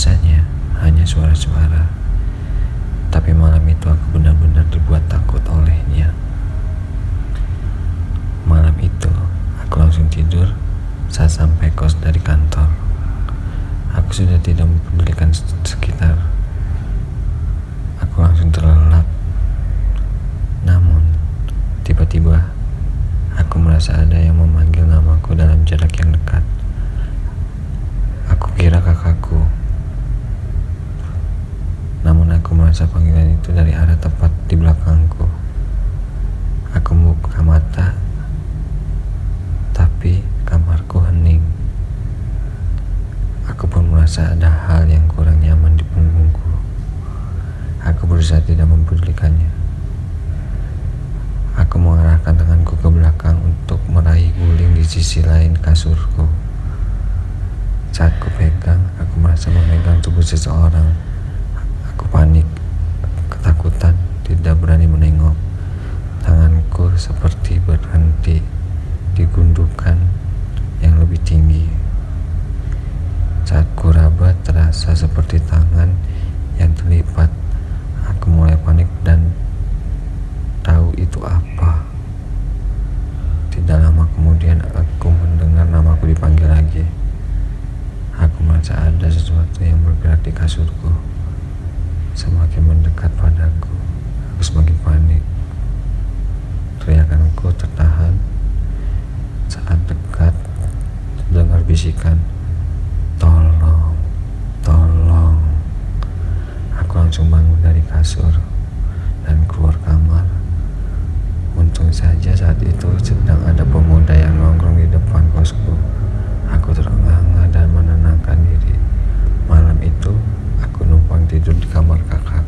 hanya suara-suara. Tapi malam itu aku benar-benar dibuat takut olehnya. Malam itu aku langsung tidur saat sampai kos dari kantor. Aku sudah tidak mempedulikan sekitar. Aku langsung terlelap. Namun, tiba-tiba aku merasa ada yang memanggil namaku dalam jarak yang dekat. Aku kira kakakku. Namun aku merasa panggilan itu dari arah tepat di belakangku. Aku membuka mata, tapi kamarku hening. Aku pun merasa ada hal yang kurang nyaman di punggungku. Aku berusaha tidak mempedulikannya. Aku mengarahkan tanganku ke belakang untuk meraih guling di sisi lain kasurku. Saat ku pegang, aku merasa memegang tubuh seseorang. Aku panik, ketakutan, tidak berani menengok. Tanganku seperti berhenti di gundukan yang lebih tinggi. Saat ku raba terasa seperti tangan yang terlipat. Aku mulai panik dan tahu itu apa. Tidak lama kemudian aku mendengar namaku dipanggil lagi. Aku merasa ada sesuatu yang bergerak di kasurku. saat dekat dengar bisikan tolong tolong. Aku langsung bangun dari kasur dan keluar kamar. Untung saja saat itu sedang ada pemuda yang nongkrong di depan kosku aku terengah-engah dan menenangkan diri. Malam itu aku numpang tidur di kamar kakak.